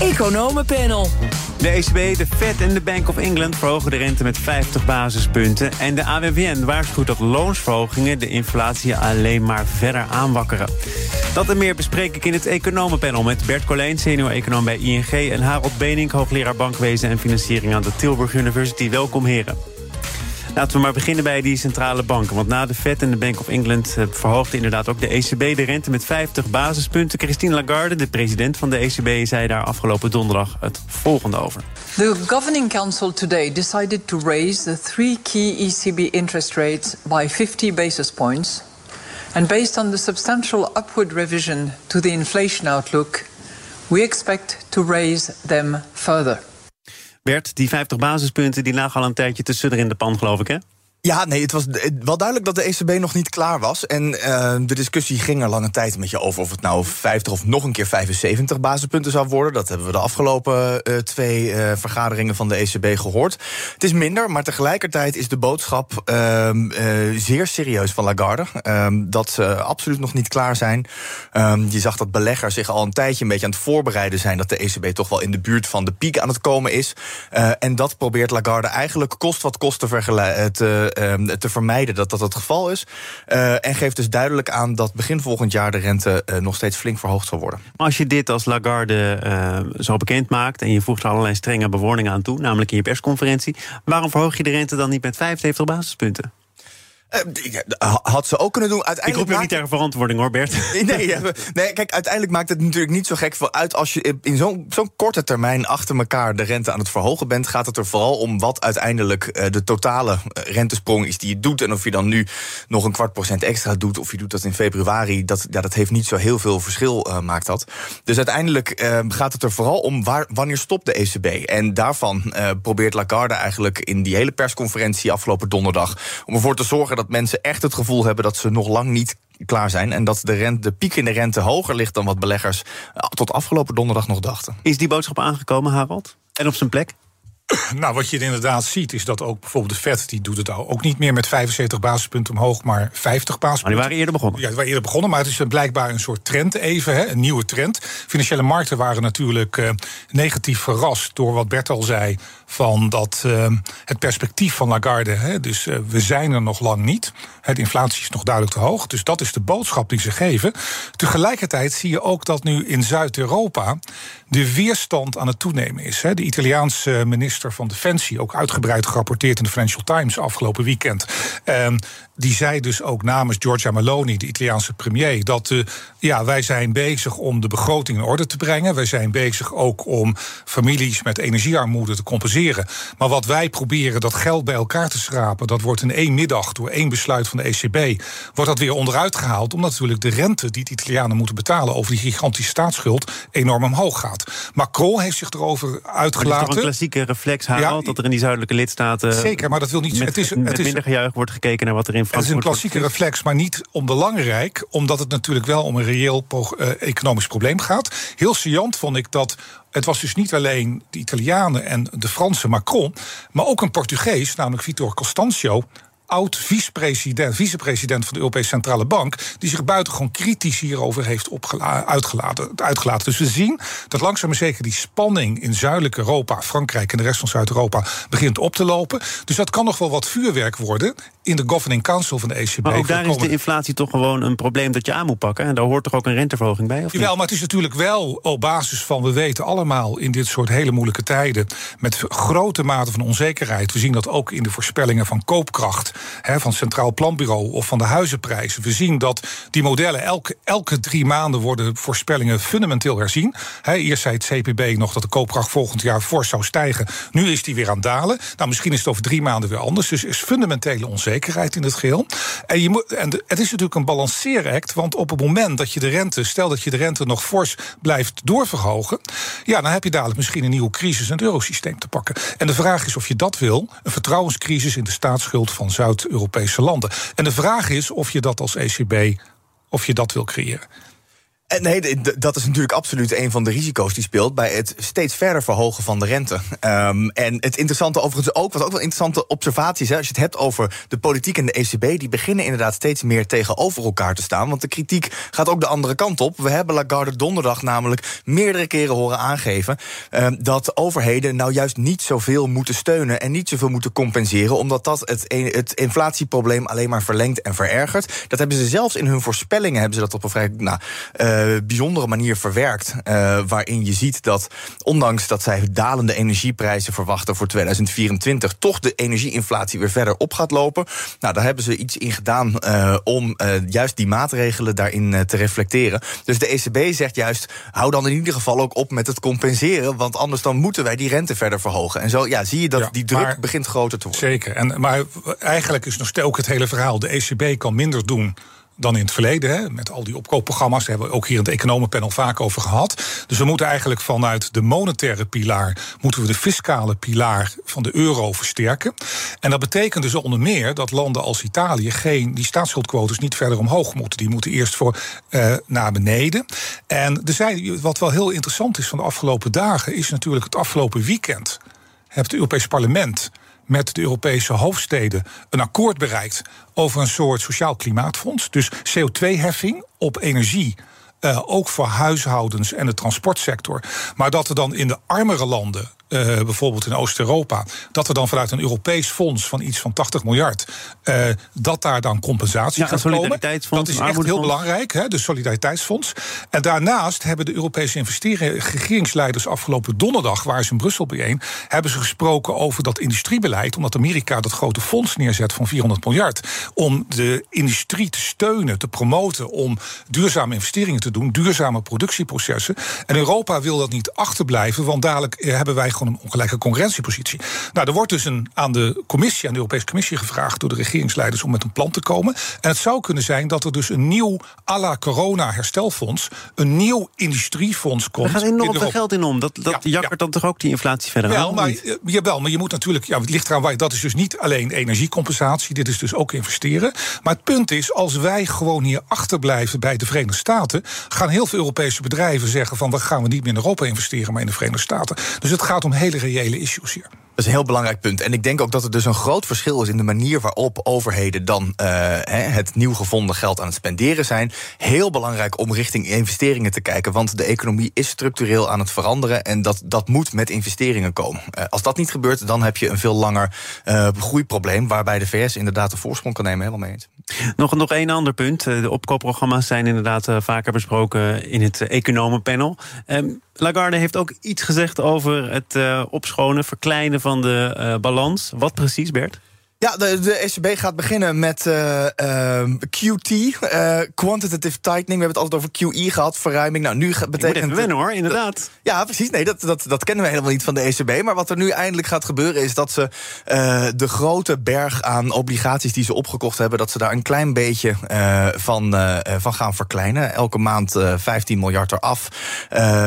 Economenpanel. De ECB, de Fed en de Bank of England verhogen de rente met 50 basispunten. En de AWBN waarschuwt dat loonsverhogingen de inflatie alleen maar verder aanwakkeren. Dat en meer bespreek ik in het Economenpanel met Bert Colijn, senior-econoom bij ING... en Harold Benink, hoogleraar bankwezen en financiering aan de Tilburg University. Welkom heren. Laten we maar beginnen bij die centrale banken. Want na de Fed en de Bank of England eh, verhoogde inderdaad ook de ECB de rente met 50 basispunten. Christine Lagarde, de president van de ECB, zei daar afgelopen donderdag het volgende over. The Governing Council today decided to raise the three key ECB interest rates by 50 basis points. And based on the substantial upward revision to the inflation outlook, we expect to raise them further. Bert, die 50 basispunten die lagen al een tijdje te sudderen in de pan, geloof ik, hè? Ja, nee, het was wel duidelijk dat de ECB nog niet klaar was. En uh, de discussie ging er lange tijd een beetje over of het nou 50 of nog een keer 75 basispunten zou worden. Dat hebben we de afgelopen uh, twee vergaderingen van de ECB gehoord. Het is minder, maar tegelijkertijd is de boodschap ehm, zeer serieus van Lagarde. Ehm, dat ze absoluut nog niet klaar zijn. Um, je zag dat beleggers zich al een tijdje een beetje aan het voorbereiden zijn dat de ECB toch wel in de buurt van de piek aan het komen is. en dat probeert Lagarde eigenlijk kost wat kost te vergelijken Ehm, te vermijden dat dat het geval is. Uh, en geeft dus duidelijk aan dat begin volgend jaar de rente uh, nog steeds flink verhoogd zal worden. Als je dit als Lagarde uh, zo bekend maakt en je voegt er allerlei strenge bewoordingen aan toe, namelijk in je persconferentie, waarom verhoog je de rente dan niet met 75 basispunten? Uh, had ze ook kunnen doen. Uiteindelijk ik roep je niet ter verantwoording hoor, Bert. Nee, nee, kijk, uiteindelijk maakt het natuurlijk niet zo gek voor uit... als je in zo'n zo'n korte termijn achter elkaar de rente aan het verhogen bent... gaat het er vooral om wat uiteindelijk uh, de totale eh, rentesprong is die je doet. En of je dan nu nog een kwart procent extra doet... of je doet dat in februari, dat, ja, dat heeft niet zo heel veel verschil, uh, maakt dat. Dus uiteindelijk gaat het er vooral om waar, wanneer stopt de ECB. En daarvan probeert Lagarde eigenlijk in die hele persconferentie... afgelopen donderdag, om ervoor te zorgen dat mensen echt het gevoel hebben dat ze nog lang niet klaar zijn. En dat de, rente, de piek in de rente hoger ligt dan wat beleggers eh, tot afgelopen donderdag nog dachten. Is die boodschap aangekomen, Harold? En op zijn plek? Nou, wat je inderdaad ziet, is dat ook bijvoorbeeld de Fed... die doet het ook niet meer met 75 basispunten omhoog, maar 50 basispunten. Maar die waren eerder begonnen. Ja, die waren eerder begonnen, maar het is blijkbaar een soort trend even, hè, een nieuwe trend. Financiële markten waren natuurlijk uh, negatief verrast door wat Bert al zei... van dat uh, het perspectief van Lagarde, hè, dus uh, we zijn er nog lang niet. De inflatie is nog duidelijk te hoog, dus dat is de boodschap die ze geven. Tegelijkertijd zie je ook dat nu in Zuid-Europa... de weerstand aan het toenemen is. Hè. De Italiaanse minister van Defensie, ook uitgebreid gerapporteerd in de Financial Times afgelopen weekend. Die zei dus ook namens Giorgia Meloni, de Italiaanse premier, dat uh, ja, wij zijn bezig om de begroting in orde te brengen. Wij zijn bezig ook om families met energiearmoede te compenseren. Maar wat wij proberen dat geld bij elkaar te schrapen, dat wordt in één middag door één besluit van de ECB, wordt dat weer onderuit gehaald. Omdat natuurlijk de rente die de Italianen moeten betalen over die gigantische staatsschuld enorm omhoog gaat. Macron heeft zich erover uitgelaten. Maar het is toch een klassieke reflex, Harold, ja, dat er in die zuidelijke lidstaten. Zeker, maar dat wil niet met, het is, met het is, minder gejuich wordt gekeken naar wat er in het is een klassieke reflex, maar niet onbelangrijk, omdat het natuurlijk wel om een reëel uh, economisch probleem gaat. Heel saillant vond ik dat het was dus niet alleen de Italianen en de Franse Macron, maar ook een Portugees, namelijk Vitor Constancio, oud vicepresident, vicepresident van de Europese Centrale Bank, die zich buitengewoon kritisch hierover heeft uitgelaten, uitgelaten. Dus we zien dat langzaam maar zeker die spanning in zuidelijk Europa, Frankrijk en de rest van Zuid-Europa begint op te lopen. Dus dat kan nog wel wat vuurwerk worden in de Governing Council van de ECB. Maar ook daar is de inflatie toch gewoon een probleem dat je aan moet pakken. En daar hoort toch ook een renteverhoging bij? Of Jawel, maar het is natuurlijk wel op basis van, we weten allemaal in dit soort hele moeilijke tijden, met grote mate van onzekerheid. We zien dat ook in de voorspellingen van koopkracht van het Centraal Planbureau of van de huizenprijzen. We zien dat die modellen elke, elke drie maanden worden voorspellingen fundamenteel herzien. He, eerst zei het CPB nog dat de koopkracht volgend jaar fors zou stijgen. Nu is die weer aan het dalen. Nou, misschien is het over drie maanden weer anders. Dus er is fundamentele onzekerheid in het geheel. En, je moet, en het is natuurlijk een balanceeract, want op het moment dat je de rente, stel dat je de rente nog fors blijft doorverhogen, ja, dan heb je dadelijk misschien een nieuwe crisis in het eurosysteem te pakken. En de vraag is of je dat wil, een vertrouwenscrisis in de staatsschuld van Zuid Zuid-Europese landen. En de vraag is of je dat als ECB of je dat wil creëren. Eh, nee, dat is natuurlijk absoluut een van de risico's die speelt bij het steeds verder verhogen van de rente. Um, en het interessante overigens ook, wat ook wel interessante observaties, hè, als je het hebt over de politiek en de ECB, die beginnen inderdaad steeds meer tegenover elkaar te staan. Want de kritiek gaat ook de andere kant op. We hebben Lagarde donderdag namelijk meerdere keren horen aangeven um, dat overheden nou juist niet zoveel moeten steunen en niet zoveel moeten compenseren, omdat dat het, het inflatieprobleem alleen maar verlengt en verergert. Dat hebben ze zelfs in hun voorspellingen hebben ze dat op een vrij nou, uh, bijzondere manier verwerkt. Uh, waarin je ziet dat, ondanks dat zij dalende energieprijzen verwachten voor 2024, toch de energieinflatie weer verder op gaat lopen. Nou, daar hebben ze iets in gedaan uh, om juist die maatregelen daarin te reflecteren. Dus de ECB zegt juist: hou dan in ieder geval ook op met het compenseren, want anders dan moeten wij die rente verder verhogen. En zo ja, zie je dat ja, die druk begint groter te worden. Zeker. En, maar eigenlijk is nog steeds ook het hele verhaal: de ECB kan minder doen dan in het verleden. Hè, met al die opkoopprogramma's. Daar hebben we ook hier in het economenpanel vaak over gehad. Dus we moeten eigenlijk vanuit de monetaire pilaar... moeten we de fiscale pilaar van de euro versterken. En dat betekent dus onder meer dat landen als Italië... geen die staatsschuldquotes niet verder omhoog moeten. Die moeten eerst voor uh, naar beneden. En er zijn, wat wel heel interessant is van de afgelopen dagen... is natuurlijk het afgelopen weekend... heeft het Europees Parlement met de Europese hoofdsteden een akkoord bereikt over een soort sociaal klimaatfonds. Dus CO2-heffing op energie. Uh, ook voor huishoudens en de transportsector. Maar dat er dan in de armere landen uh, bijvoorbeeld in Oost-Europa, dat er dan vanuit een Europees fonds van iets van 80 miljard, uh, dat daar dan compensatie ja, gaat komen. Dat is echt heel belangrijk, hè, de Solidariteitsfonds. En daarnaast hebben de Europese regeringsleiders afgelopen donderdag, waar ze in Brussel bijeen, hebben ze gesproken over dat industriebeleid, omdat Amerika dat grote fonds neerzet van 400 miljard, om de industrie te steunen, te promoten, om duurzame investeringen te doen, duurzame productieprocessen. En Europa wil dat niet achterblijven, want dadelijk hebben wij gewoon een ongelijke concurrentiepositie. Nou, er wordt dus een, aan de commissie, aan de Europese Commissie gevraagd door de regeringsleiders om met een plan te komen. En het zou kunnen zijn dat er dus een nieuw à la corona herstelfonds, een nieuw industriefonds komt. Er gaat enorm veel geld in om. Dat, dat ja, jakkert dan toch ook die inflatie verder wel, aan? Maar, jawel, maar je moet natuurlijk, ja, het ligt eraan waar, dat is dus niet alleen energiecompensatie, dit is dus ook investeren. Maar het punt is, als wij gewoon hier achterblijven bij de Verenigde Staten, gaan heel veel Europese bedrijven zeggen van we gaan we niet meer in Europa investeren, maar in de Verenigde Staten. Dus het gaat om hele reële issues hier. Dat is een heel belangrijk punt. En ik denk ook dat er dus een groot verschil is in de manier waarop overheden dan uh, het nieuw gevonden geld aan het spenderen zijn. Heel belangrijk om richting investeringen te kijken. Want de economie is structureel aan het veranderen. En dat, dat moet met investeringen komen. Uh, als dat niet gebeurt, dan heb je een veel langer uh, groeiprobleem. Waarbij de VS inderdaad de voorsprong kan nemen. Helemaal mee eens. Nog, nog één ander punt. De opkoopprogramma's zijn inderdaad vaker besproken in het economenpanel. Um, Lagarde heeft ook iets gezegd over het uh, opschonen, verkleinen van de uh, balans. Wat precies, Bert? Ja, de, de ECB gaat beginnen met uh, uh, QT, uh, quantitative tightening. We hebben het altijd over QE gehad, verruiming. Nou, nu betekent het. wennen hoor, inderdaad. ja, precies. Nee, dat, dat, dat kennen we helemaal niet van de ECB. Maar wat er nu eindelijk gaat gebeuren is dat ze uh, de grote berg aan obligaties die ze opgekocht hebben, dat ze daar een klein beetje van, van gaan verkleinen. Elke maand 15 miljard eraf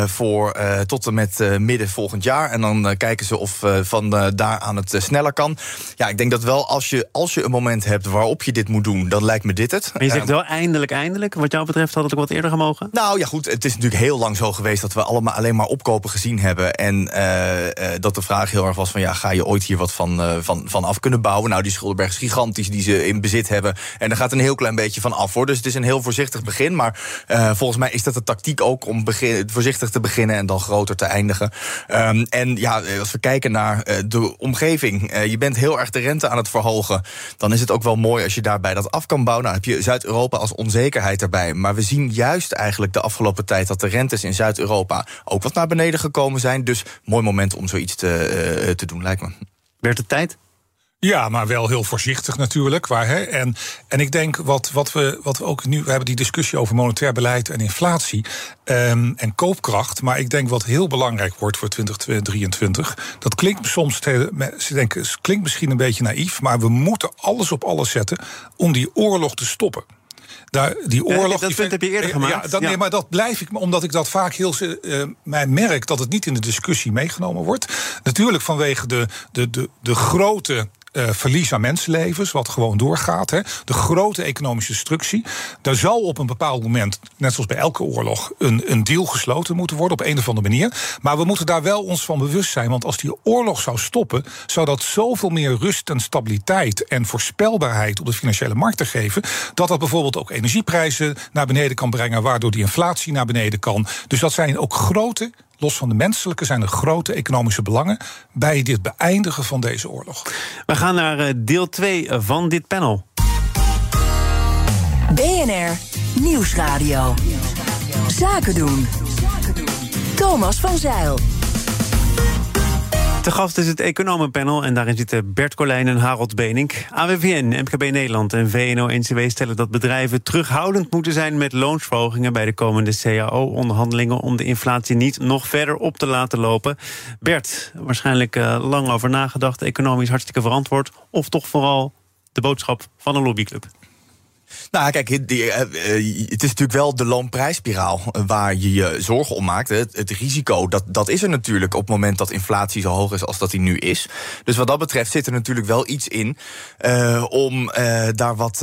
voor tot en met midden volgend jaar. En dan kijken ze of van daar aan het sneller kan. Ja, ik denk dat wel als je, als je een moment hebt waarop je dit moet doen, dan lijkt me dit het. Maar je zegt wel eindelijk, eindelijk. Wat jou betreft had het ook wat eerder gemogen? Nou ja, goed. Het is natuurlijk heel lang zo geweest dat we allemaal alleen maar opkopen gezien hebben. En uh, uh, dat de vraag heel erg was van ja, ga je ooit hier wat van, uh, van, van af kunnen bouwen? Nou, die Schuldenberg is gigantisch die ze in bezit hebben. En daar gaat een heel klein beetje van af hoor. Dus het is een heel voorzichtig begin. Maar volgens mij is dat de tactiek ook om begin, voorzichtig te beginnen en dan groter te eindigen. Um, en ja, als we kijken naar de omgeving. je bent heel erg de rente aan het verhogen, dan is het ook wel mooi als je daarbij dat af kan bouwen. Nou heb je Zuid-Europa als onzekerheid erbij. Maar we zien juist eigenlijk de afgelopen tijd dat de rentes in Zuid-Europa ook wat naar beneden gekomen zijn. Dus mooi moment om zoiets te, uh, te doen, lijkt me. Werd het tijd? Ja, maar wel heel voorzichtig natuurlijk. Waar, hè? En, en ik denk wat, wat, we, wat we ook nu. We hebben die discussie over monetair beleid en inflatie um, en koopkracht. Maar ik denk wat heel belangrijk wordt voor 2023. Dat klinkt soms. Ze denken, klinkt misschien een beetje naïef. Maar we moeten alles op alles zetten om die oorlog te stoppen. Daar, die oorlog. dat die heb je eerder gemaakt. Ja, dat, Nee, maar dat blijf ik, omdat ik dat vaak heel. Uh, mij merk dat het niet in de discussie meegenomen wordt. Natuurlijk vanwege de, de, de, de grote uh, verlies aan mensenlevens, wat gewoon doorgaat. Hè. De grote economische destructie. Daar zal op een bepaald moment, net zoals bij elke oorlog, een, een deal gesloten moeten worden op een of andere manier. Maar we moeten daar wel ons van bewust zijn. Want als die oorlog zou stoppen, zou dat zoveel meer rust en stabiliteit en voorspelbaarheid op de financiële markten geven. Dat dat bijvoorbeeld ook energieprijzen naar beneden kan brengen, waardoor die inflatie naar beneden kan. Dus dat zijn ook grote los van de menselijke zijn er grote economische belangen bij dit beëindigen van deze oorlog. We gaan naar eh, deel 2 van dit panel. BNR Nieuwsradio. Zaken doen. Thomas van Zeil. De gast is het economenpanel en daarin zitten Bert Colijn en Harold Benink. AWVN, MKB Nederland en VNO-NCW stellen dat bedrijven terughoudend moeten zijn met loonsverhogingen bij de komende CAO-onderhandelingen om de inflatie niet nog verder op te laten lopen. Bert, waarschijnlijk uh, lang over nagedacht, economisch hartstikke verantwoord of toch vooral de boodschap van een lobbyclub? Nou, kijk, het eh, is natuurlijk wel de loonprijsspiraal eh, waar je je zorgen om maakt. Het, het, risico, dat, dat is er natuurlijk op het moment dat inflatie zo hoog is als dat die nu is. Dus wat dat betreft zit er natuurlijk wel iets in om daar wat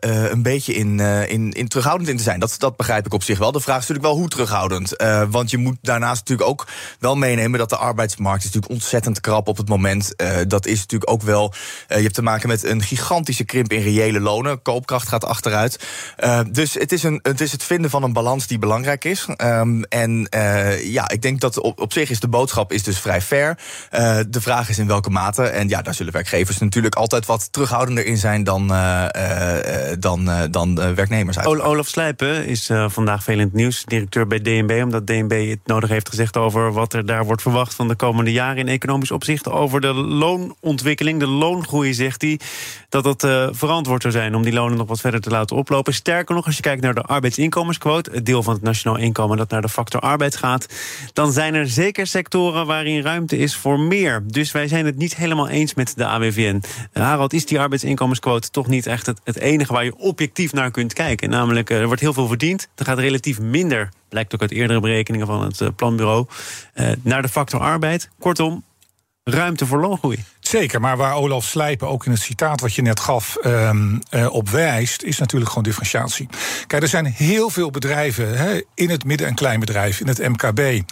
een beetje in, in, in terughoudend in te zijn. Dat, dat begrijp ik op zich wel. De vraag is natuurlijk wel hoe terughoudend. want je moet daarnaast natuurlijk ook wel meenemen dat de arbeidsmarkt is natuurlijk ontzettend krap op het moment. dat is natuurlijk ook wel. je hebt te maken met een gigantische krimp in reële lonen. Koopkracht achteruit. Uh, dus het is, een, het is het vinden van een balans die belangrijk is. Um, en uh, ja, ik denk dat op, op zich is de boodschap is dus vrij fair. Uh, de vraag is in welke mate. En ja, daar zullen werkgevers natuurlijk altijd wat terughoudender in zijn dan, dan, dan werknemers. Olaf Slijpen is vandaag veel in het nieuws, directeur bij DNB, omdat DNB het nodig heeft gezegd over wat er daar wordt verwacht van de komende jaren in economisch opzicht. Over de loonontwikkeling, de loongroei, zegt hij dat dat verantwoord zou zijn om die lonen nog wat verder te laten oplopen. Sterker nog, als je kijkt naar de arbeidsinkomensquote, het deel van het nationaal inkomen dat naar de factor arbeid gaat, dan zijn er zeker sectoren waarin ruimte is voor meer. Dus wij zijn het niet helemaal eens met de AWVN. Harald, is die arbeidsinkomensquote toch niet echt het, het enige waar je objectief naar kunt kijken? Namelijk, er wordt heel veel verdiend, er gaat relatief minder blijkt ook uit eerdere berekeningen van het eh, planbureau, eh, naar de factor arbeid. Kortom, ruimte voor loongroei. Zeker, maar waar Olaf Slijpen ook in het citaat wat je net gaf um, uh, op wijst, is natuurlijk gewoon differentiatie. Kijk, er zijn heel veel bedrijven in het midden- en kleinbedrijf, in het MKB,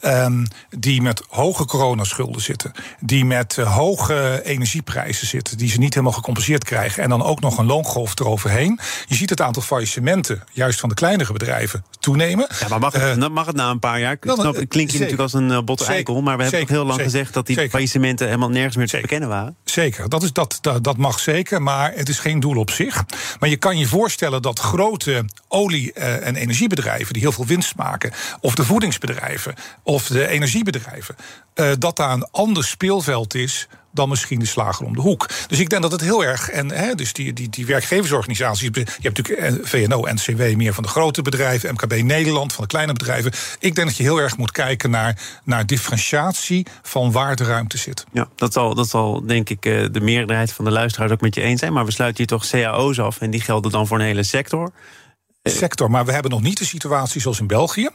um, die met hoge coronaschulden zitten, die met uh, hoge energieprijzen zitten, die ze niet helemaal gecompenseerd krijgen, en dan ook nog een loongolf eroverheen. Je ziet het aantal faillissementen, juist van de kleinere bedrijven, toenemen. Ja, maar mag het, uh, mag het na een paar jaar? Dan, snap, klinkt je natuurlijk als een botte eikel, maar we hebben toch heel lang zeker, gezegd dat die zeker. faillissementen helemaal nergens meer te bekennen waren. Zeker, dat, is, dat, dat, dat, mag zeker, maar het is geen doel op zich. Maar je kan je voorstellen dat grote olie- uh, en energiebedrijven... die heel veel winst maken, of de voedingsbedrijven... of de energiebedrijven, uh, dat daar een ander speelveld is dan misschien de slager om de hoek. Dus ik denk dat het heel erg. En hè, dus die, die, die werkgeversorganisaties. Je hebt natuurlijk eh, VNO, NCW meer van de grote bedrijven, MKB Nederland van de kleine bedrijven. Ik denk dat je heel erg moet kijken naar, naar differentiatie van waar de ruimte zit. Ja, dat zal, dat zal denk ik eh, de meerderheid van de luisteraars ook met je eens zijn. Maar we sluiten hier toch cao's af en die gelden dan voor een hele sector sector. Maar we hebben nog niet de situatie zoals in België,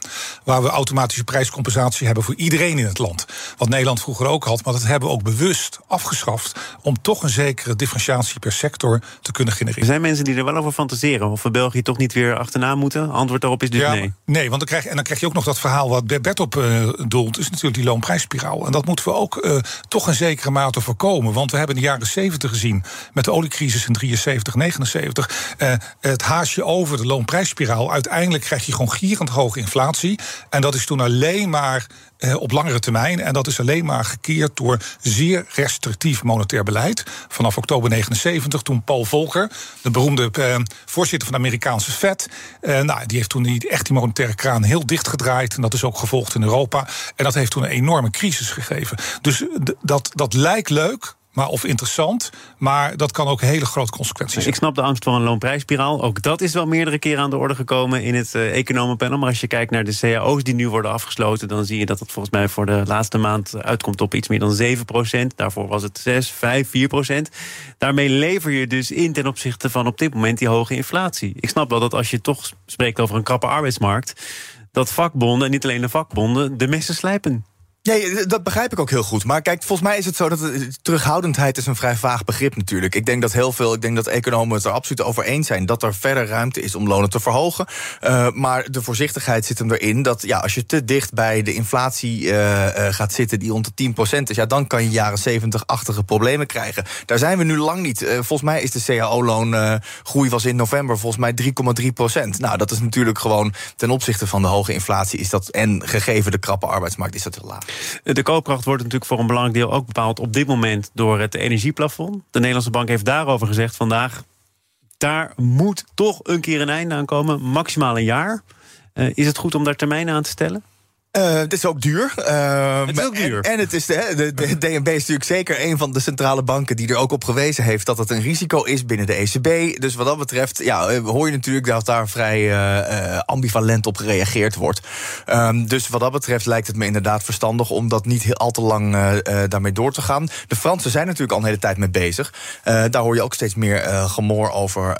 waar we automatische prijscompensatie hebben voor iedereen in het land. Wat Nederland vroeger ook had, maar dat hebben we ook bewust afgeschaft om toch een zekere differentiatie per sector te kunnen genereren. Er zijn mensen die er wel over fantaseren of we België toch niet weer achterna moeten. Antwoord daarop is dus ja, nee. Nee, want dan krijg, en dan krijg je ook nog dat verhaal wat Bert op uh, doelt, is natuurlijk die loonprijsspiraal. En dat moeten we ook uh, toch een zekere mate voorkomen. Want we hebben in de jaren 70 gezien met de oliecrisis in 73, 79, uh, het haasje over de loonprijs prijsspiraal. Uiteindelijk krijg je gewoon gierend hoge inflatie. En dat is toen alleen maar eh, op langere termijn. En dat is alleen maar gekeerd door zeer restrictief monetair beleid. Vanaf oktober 79, toen Paul Volcker, de beroemde eh, voorzitter van de Amerikaanse Fed. Eh, nou, die heeft toen niet echt die monetaire kraan heel dicht gedraaid. En dat is ook gevolgd in Europa. En dat heeft toen een enorme crisis gegeven. Dus dat, dat lijkt leuk, maar of interessant. Maar dat kan ook hele grote consequenties hebben. Ik snap de angst voor een loonprijsspiraal. Ook dat is wel meerdere keren aan de orde gekomen in het uh, economenpanel. Maar als je kijkt naar de cao's die nu worden afgesloten... dan zie je dat het volgens mij voor de laatste maand uitkomt op iets meer dan 7% Daarvoor was het 6, 5, 4% Daarmee lever je dus in ten opzichte van op dit moment die hoge inflatie. Ik snap wel dat als je toch spreekt over een krappe arbeidsmarkt... dat vakbonden, en niet alleen de vakbonden, de messen slijpen. Nee, dat begrijp ik ook heel goed. Maar kijk, volgens mij is het zo dat terughoudendheid is een vrij vaag begrip natuurlijk. Ik denk dat heel veel, ik denk dat economen het er absoluut over eens zijn dat er verder ruimte is om lonen te verhogen. Uh, maar de voorzichtigheid zit hem erin dat ja, als je te dicht bij de inflatie uh, gaat zitten, die rond de 10% is, ja, dan kan je jaren 70-achtige problemen krijgen. Daar zijn we nu lang niet. volgens mij is de CAO-loongroei was in november volgens mij 3,3%. Nou, dat is natuurlijk gewoon ten opzichte van de hoge inflatie is dat en gegeven de krappe arbeidsmarkt is dat heel laag. De koopkracht wordt natuurlijk voor een belangrijk deel ook bepaald op dit moment door het energieplafond. De Nederlandse Bank heeft daarover gezegd vandaag. Daar moet toch een keer een einde aan komen, maximaal een jaar. Uh, is het goed om daar termijn aan te stellen? Uh, het is ook duur. Uh, het is ook duur. En, en het is de, de, de, DNB is natuurlijk zeker een van de centrale banken die er ook op gewezen heeft dat het een risico is binnen de ECB. Dus wat dat betreft, ja, eh, hoor je natuurlijk dat daar vrij uh, ambivalent op gereageerd wordt. Um, dus wat dat betreft lijkt het me inderdaad verstandig om dat niet heel, al te lang daarmee door te gaan. De Fransen zijn natuurlijk al een hele tijd mee bezig. daar hoor je ook steeds meer gemoor over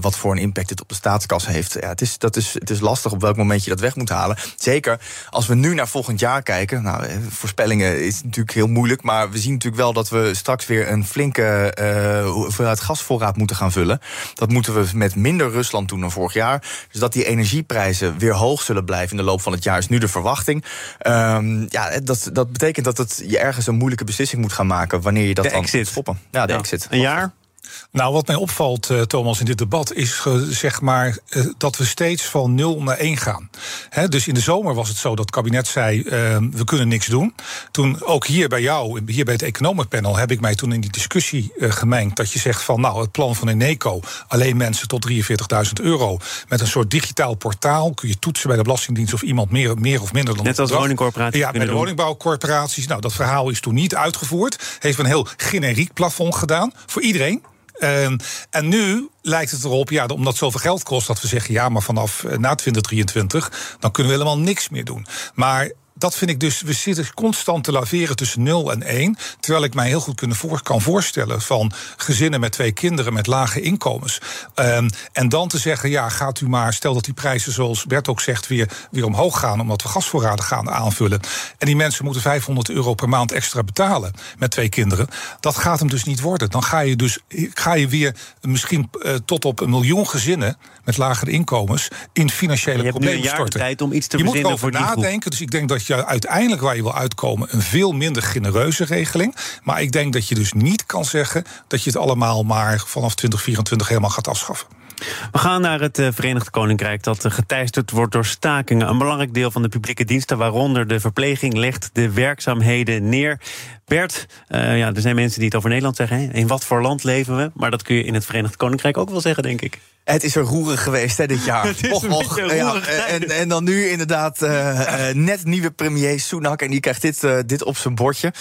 wat voor een impact dit op de staatskas heeft. Ja, het, is, dat is, het is lastig op welk moment je dat weg moet halen. Zeker als we nu naar volgend jaar kijken, nou, eh, voorspellingen is natuurlijk heel moeilijk, maar we zien natuurlijk wel dat we straks weer een flinke uh, hoeveelheid gasvoorraad moeten gaan vullen. Dat moeten we met minder Rusland doen dan vorig jaar. Dus dat die energieprijzen weer hoog zullen blijven in de loop van het jaar is nu de verwachting. Um, ja, dat, dat betekent dat het, je ergens een moeilijke beslissing moet gaan maken wanneer je dat de dan exit. stoppen. Ja, de exit. Een jaar? Nou, wat mij opvalt, uh, Thomas, in dit debat is uh, zeg maar uh, dat we steeds van 0 naar 1 gaan. He, dus in de zomer was het zo dat het kabinet zei: we kunnen niks doen. Toen ook hier bij jou, hier bij het economenpanel, heb ik mij toen in die discussie gemengd. Dat je zegt van nou, het plan van Eneco, alleen mensen tot 43.000 euro. Met een soort digitaal portaal kun je toetsen bij de Belastingdienst of iemand meer, meer of minder dan. Net als woningcorporaties. Ja, bij de woningbouwcorporaties. Nou, dat verhaal is toen niet uitgevoerd. Heeft een heel generiek plafond gedaan voor iedereen. Uh, en nu lijkt het erop, ja, omdat zoveel geld kost, dat we zeggen: ja, maar vanaf uh, na 2023 dan kunnen we helemaal niks meer doen. Maar dat vind ik dus, we zitten constant te laveren tussen 0 en 1. Terwijl ik mij heel goed kunnen voor, kan voorstellen van gezinnen met twee kinderen met lage inkomens. Um, en dan te zeggen, ja, gaat u maar, stel dat die prijzen, zoals Bert ook zegt, weer, weer omhoog gaan, omdat we gasvoorraden gaan aanvullen. En die mensen moeten 500 euro per maand extra betalen met twee kinderen. Dat gaat hem dus niet worden. Dan ga je dus ga je weer misschien uh, tot op een miljoen gezinnen met lagere inkomens in financiële je problemen hebt nu een jaar storten. de tijd om iets te je moet erover voor die groep. nadenken. Dus ik denk dat je uiteindelijk waar je wil uitkomen een veel minder genereuze regeling. Maar ik denk dat je dus niet kan zeggen dat je het allemaal maar vanaf 2024 helemaal gaat afschaffen. We gaan naar het uh, Verenigd Koninkrijk dat uh, geteisterd wordt door stakingen. Een belangrijk deel van de publieke diensten, waaronder de verpleging, legt de werkzaamheden neer. Bert, uh, ja, er zijn mensen die het over Nederland zeggen. In wat voor land leven we? Maar dat kun je in het Verenigd Koninkrijk ook wel zeggen, denk ik. Het is er roerig geweest hè, dit jaar. Het is Och, ja, en, en dan nu inderdaad uh, uh, net nieuwe premier Sunak. En die krijgt dit, uh, dit op zijn bordje.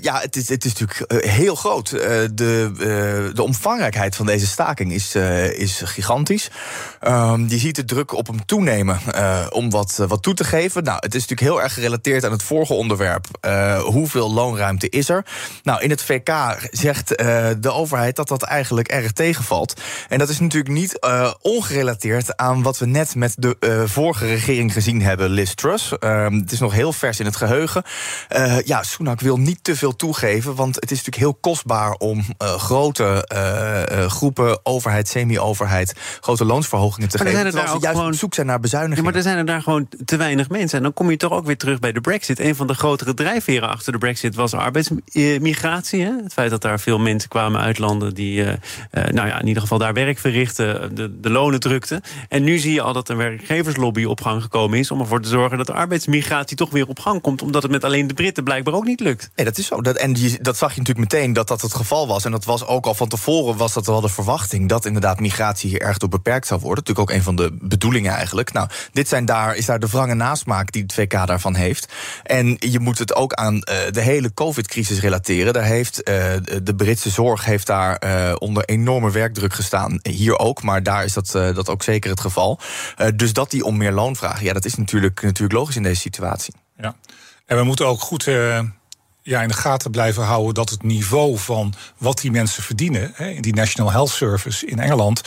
ja, het is, het is natuurlijk heel groot. de, de omvangrijkheid van deze staking is, is gigantisch. Um, je ziet de druk op hem toenemen om wat, wat toe te geven. Nou, het is natuurlijk heel erg gerelateerd aan het vorige onderwerp. hoeveel loonruimte is er? Nou, in het VK zegt de overheid dat dat eigenlijk erg tegenvalt. En dat is natuurlijk niet uh, ongerelateerd aan wat we net met de uh, vorige regering gezien hebben, Liz Truss. Uh, het is nog heel vers in het geheugen. Uh, ja, Sunak wil niet te veel toegeven, want het is natuurlijk heel kostbaar om grote groepen, overheid, semi-overheid, grote loonsverhogingen te Maar geven. er zijn er Terwijl ze juist gewoon- op zoek zijn naar bezuinigingen. Ja, maar er zijn er daar gewoon te weinig mensen. En dan kom je toch ook weer terug bij de Brexit. Een van de grotere drijfveren achter de Brexit was arbeidsmigratie. Hè? Het feit dat daar veel mensen kwamen uit landen die, nou ja, in ieder geval daar werk verrichten, de, de lonen drukten. En nu zie je al dat een werkgeverslobby op gang gekomen is om ervoor te zorgen dat de arbeidsmigratie toch weer op gang komt, omdat het met alleen de Britten blijkbaar ook niet lukt. Dat is zo. Dat, en dat zag je natuurlijk meteen dat dat het geval was. En dat was ook al van tevoren was dat wel de verwachting dat inderdaad migratie hier erg door beperkt zou worden. Natuurlijk ook een van de bedoelingen eigenlijk. Nou, dit zijn daar, is daar de wrange nasmaak die het VK daarvan heeft. En je moet het ook aan uh, de hele COVID-crisis relateren. Daar heeft uh, de Britse zorg heeft daar uh, onder enorme werkdruk gestaan. Hier ook, maar daar is dat, uh, dat ook zeker het geval. Uh, dus dat die om meer loon vragen, ja, dat is natuurlijk, natuurlijk logisch in deze situatie. Ja. En we moeten ook goed uh, ja, in de gaten blijven houden dat het niveau van wat die mensen verdienen, hè, in die National Health Service in Engeland,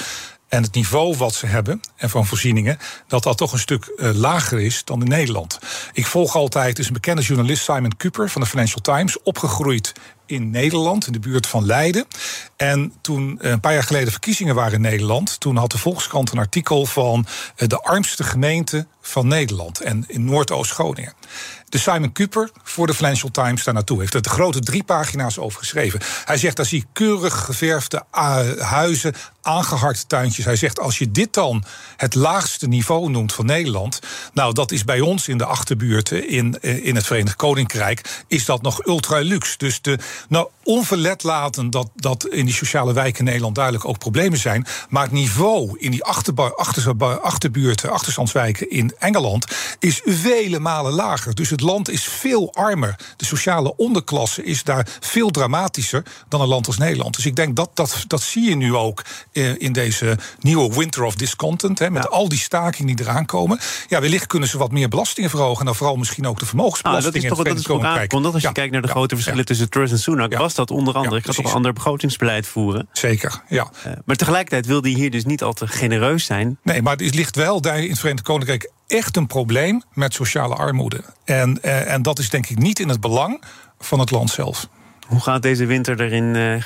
en het niveau wat ze hebben en van voorzieningen, dat dat toch een stuk lager is dan in Nederland. Ik volg altijd, is een bekende journalist Simon Cooper van de Financial Times, opgegroeid in Nederland, in de buurt van Leiden. En toen een paar jaar geleden verkiezingen waren in Nederland, toen had de Volkskrant een artikel van de armste gemeente van Nederland en in Noordoost-Groningen de Simon Cooper voor de Financial Times daar naartoe. Heeft er de grote drie pagina's over geschreven. Hij zegt, daar zie keurig geverfde huizen, aangeharde tuintjes. Hij zegt, als je dit dan het laagste niveau noemt van Nederland... nou, dat is bij ons in de achterbuurten in, eh, in het Verenigd Koninkrijk... is dat nog ultra luxe. Dus de, nou, onverlet laten dat, dat in die sociale wijken in Nederland... duidelijk ook problemen zijn. Maar het niveau in die achterbuurten, achterstandswijken in Engeland... is vele malen lager. Dus het land is veel armer. De sociale onderklasse is daar veel dramatischer dan een land als Nederland. Dus ik denk dat dat, dat zie je nu ook eh, in deze nieuwe winter of discontent. Hè, met al die stakingen die eraan komen. Ja, wellicht kunnen ze wat meer belastingen verhogen. En dan vooral misschien ook de vermogensbelasting. Ah, dat is toch, dat is toch aangekondigd. Als je kijkt naar de grote verschillen tussen Truss en Sunak... was dat onder andere, ik ga toch een ander begrotingsbeleid voeren. Zeker, ja. Uh, maar tegelijkertijd wil die hier dus niet al te genereus zijn. Nee, maar het ligt wel daar in het Verenigd Koninkrijk echt een probleem met sociale armoede. En, uh, en dat is denk ik niet in het belang van het land zelf. Hoe gaat deze winter er in uh,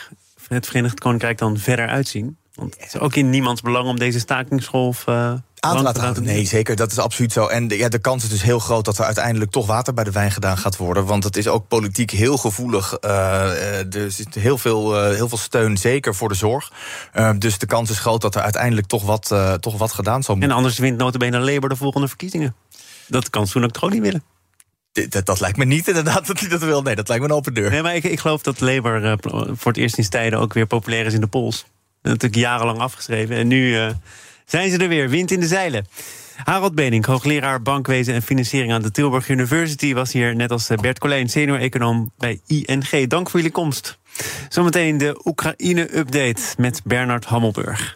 het Verenigd Koninkrijk dan verder uitzien? Want het is ook in niemands belang om deze stakingsgolf uh, aan te laten houden. Nee, zeker. Dat is absoluut zo. En ja, de kans is dus heel groot dat er uiteindelijk toch water bij de wijn gedaan gaat worden. Want het is ook politiek heel gevoelig. Uh, er zit heel veel, uh, heel veel steun, zeker voor de zorg. Uh, dus de kans is groot dat er uiteindelijk toch wat, toch wat gedaan zal moeten. En anders wint notabene Labour de volgende verkiezingen. Dat kan Soen ook toch ook niet willen? Dat, dat, lijkt me niet inderdaad dat hij dat wil. Nee, dat lijkt me een open deur. Nee, maar ik, ik geloof dat Labour voor het eerst in tijden ook weer populair is in de polls natuurlijk jarenlang afgeschreven. En nu uh, zijn ze er weer, wind in de zeilen. Harold Benink, hoogleraar bankwezen en financiering aan de Tilburg University, was hier net als eh, Bert Colijn, senior-econoom bij ING. Dank voor jullie komst. Zometeen de Oekraïne-update met Bernard Hammelburg.